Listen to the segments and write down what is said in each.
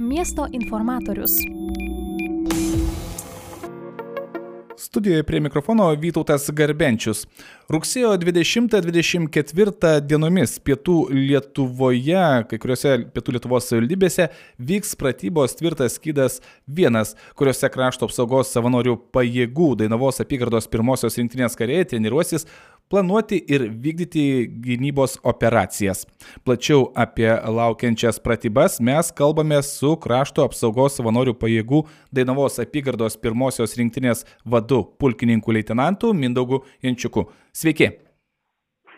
Miesto informatorius. Studijoje prie mikrofono Vytautas Garbenčius. Rugsėjo 20-24 dienomis pietų Lietuvoje, kai kuriuose pietų Lietuvos savivaldybėse vyks pratybos tvirtas skydas vienas, kuriuose krašto apsaugos savanorių pajėgų Dainavos apygardos pirmosios rinktinės kariai treniruosis planuoti ir vykdyti gynybos operacijas. Plačiau apie laukiančias pratybas mes kalbame su krašto apsaugos savanorių pajėgų Dainavos apygardos pirmosios rinktinės vadu pulkininku leitenantu Mindaugu Jančiuku. Sveiki.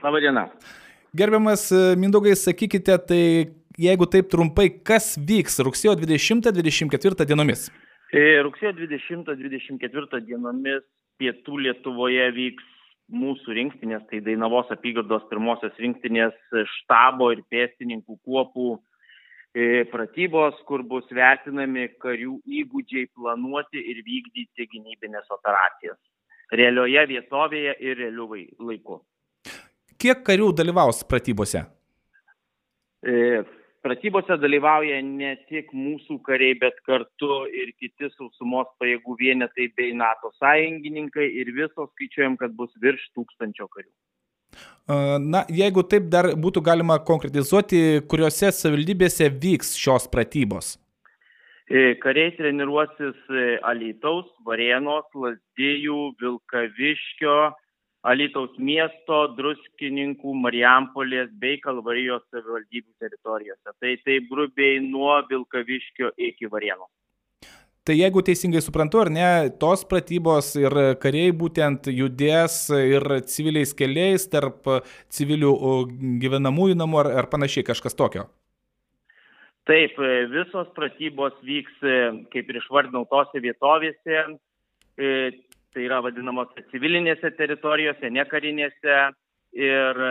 Labadiena. Gerbiamas Mindaugai, sakykite, tai jeigu taip trumpai, kas vyks rugsėjo 20-24 dienomis? E, rugsėjo 20-24 dienomis pietų Lietuvoje vyks mūsų rinktinės, tai Dainavos apygardos pirmosios rinktinės štabo ir pėstininkų kuopų e, pratybos, kur bus vertinami karių įgūdžiai planuoti ir vykdyti gynybinės operacijas. Realioje vietovėje ir realiu laiku. Kiek karių dalyvaus pratybose? E, Pratybose dalyvauja ne tik mūsų kariai, bet kartu ir kiti sausumos pajėgų vienetai bei NATO sąjungininkai ir visos skaičiuojam, kad bus virš tūkstančio karių. Na, jeigu taip dar būtų galima konkretizuoti, kuriuose savivaldybėse vyks šios pratybos? E, kariai treniruosis e, Alytaus, Varėnos, Lasdėjų, Vilkaviškio, Alytaus miesto, Druskininkų, Marijampolės bei Kalvarijos savivaldybių teritorijose. Tai taip grubiai nuo Vilkaviškio iki Varėno. Tai jeigu teisingai suprantu, ar ne, tos pratybos ir kariai būtent judės ir civiliais keliais tarp civilių gyvenamųjų namų ar, ar panašiai kažkas tokio? Taip, visos pratybos vyks, kaip ir išvardinau, tose vietovėse, tai yra vadinamose civilinėse teritorijose, nekarinėse ir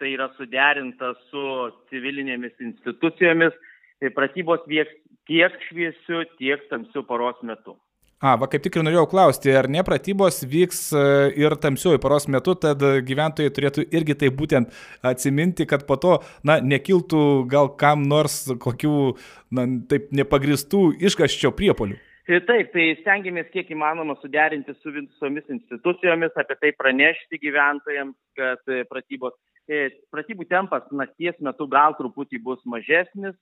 tai yra suderinta su civilinėmis institucijomis. Tai pratybos vyks tiek šviesiu, tiek tamsiu paros metu. A, va kaip tik ir norėjau klausti, ar ne pratybos vyks e, ir tamsiuoju paros metu, tad gyventojai turėtų irgi tai būtent atsiminti, kad po to, na, nekiltų gal kam nors kokių, na, taip nepagristų iškaščio priepolių. Taip, tai stengiamės kiek įmanoma suderinti su visomis institucijomis, apie tai pranešti gyventojams, kad e, pratybos, e, pratybų tempas nakties metu gal truputį bus mažesnis,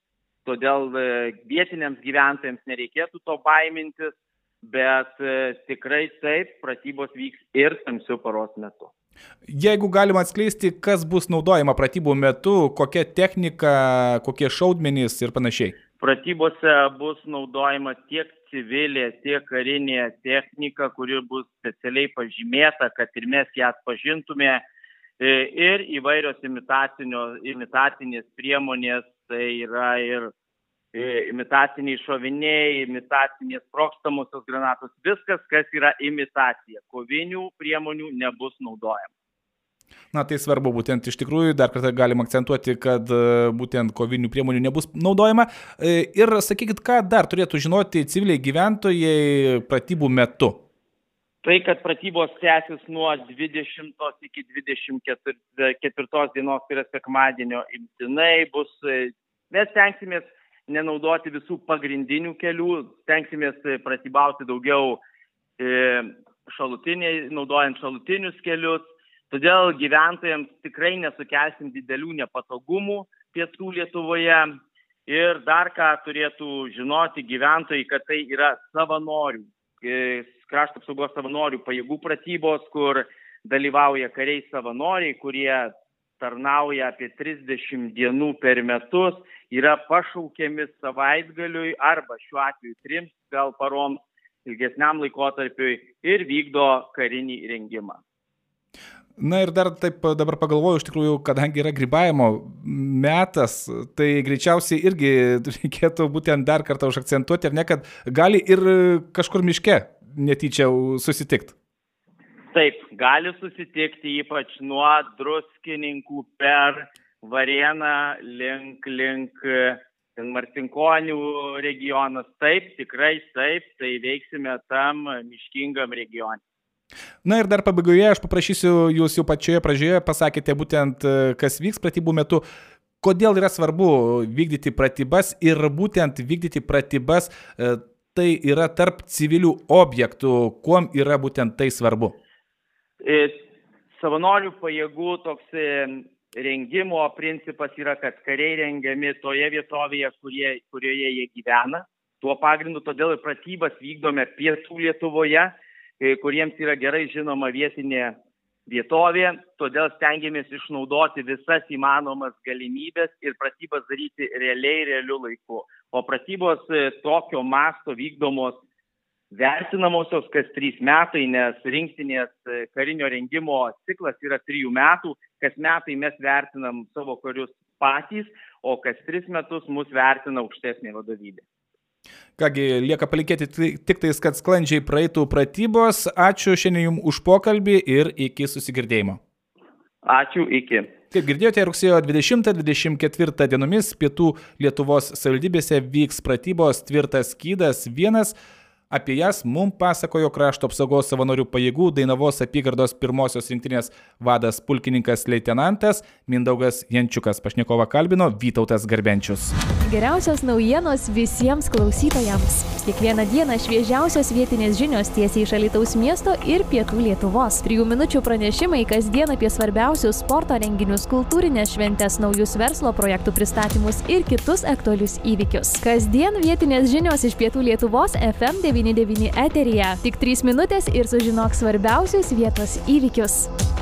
todėl e, vietiniams gyventojams nereikėtų to baimintis, bet tikrai taip, pratybos vyks ir tamsių paros metu. Jeigu galima atskleisti, kas bus naudojama pratybų metu, kokia technika, kokie šaudmenys ir panašiai. Pratybose bus naudojama tiek civilė, tiek karinė technika, kuri bus specialiai pažymėta, kad ir mes ją atpažintume. E, ir įvairios imitacinės priemonės, tai yra ir e, imitaciniai šoviniai, imitacinės prokstamosios granatos, viskas, kas yra imitacija. Kovinių priemonių nebus naudojama. Na tai svarbu būtent iš tikrųjų, dar kartą galim akcentuoti, kad e, būtent kovinių priemonių nebus naudojama. E, ir sakykit, ką dar turėtų žinoti civiliai gyventojai pratybų metu? Tai, kad pratybos tęsis nuo 20 iki 24 dienos, tai yra sekmadienio imtinai, bus, e, mes tenksimės nenaudoti visų pagrindinių kelių, tenksimės pratybauti daugiau šalutiniai, naudojant šalutinius kelius, Todėl gyventojams tikrai nesukelsim didelių nepatogumų pietų Lietuvoje. Ir dar ką turėtų žinoti gyventojai, kad tai yra savanorių, e, krašto apsaugos savanorių pajėgų pratybos, kur dalyvauja kariai savanoriai, kurie tarnauja apie 30 dienų per metus, yra pašaukiami savaitgaliui arba šiuo atveju trims gal paroms ilgesniam laikotarpiui ir vykdo karinį rengimą. Na ir dar taip dabar pagalvoju, iš tikrųjų, kadangi yra grybavimo metas, tai greičiausiai irgi reikėtų būtent dar kartą užakcentuoti, ar ne, kad gali ir kažkur miške netyčia susitikti. Taip, gali susitikti ypač nuo druskininkų per Varieną link, link Martinkonių regionas. Taip, tikrai taip, tai veiksime tam miškingam regionui. Na ir dar pabaigoje aš paprašysiu, jūs jau pačioje pradžioje pasakėte būtent, e, kas vyks pratybų metu. kodėl yra svarbu vykdyti pratybas ir būtent vykdyti pratybas e, tai yra tarp civilių objektų, kuom yra būtent tai svarbu? E, savanorių pajėgų toks rengimo principas yra, kad kariai rengiami toje vietovėje, kurie, kurioje jie gyvena. Tuo pagrindu todėl ir pratybas vykdome pietų Lietuvoje, kuriems yra gerai žinoma vietinė vietovė, todėl stengiamės išnaudoti visas įmanomas galimybės ir pratybas daryti realiai, realiu laiku. O pratybos e, tokio masto vykdomos vertinamosios kas trys metai, nes rinktinės e, karinio rengimo ciklas yra trijų metų, kas metai mes vertinam savo karius patys, o kas tris metus mus vertina aukštesnė vadovybė. Kągi, lieka palikėti tik tais, kad sklandžiai praeitų pratybos. Ačiū šiandien Jums už pokalbį ir iki susigirdėjimo. Ačiū, iki. Kaip girdėjote, rugsėjo 20-24 dienomis pietų Lietuvos savivaldybėse vyks pratybos tvirtas skydas vienas. Apie jas mums pasakojo krašto apsaugos savanorių pajėgų Dainavos apygardos pirmosios rinktinės vadas pulkininkas leitenantas Mindaugas Jančiukas. Pašnekovą kalbino Vytautas Garbenčius. Geriausios naujienos visiems klausytojams. Kiekvieną dieną šviežiausios vietinės žinios tiesiai iš Alitaus miesto ir pietų Lietuvos. Trijų minučių pranešimai kasdien apie svarbiausius sporto renginius, kultūrinės šventės, naujus verslo projektų pristatymus ir kitus aktualius įvykius. Kasdien vietinės žinios iš pietų Lietuvos FM 9. 99 eteryje. Tik 3 minutės ir sužinok svarbiausius vietos įvykius.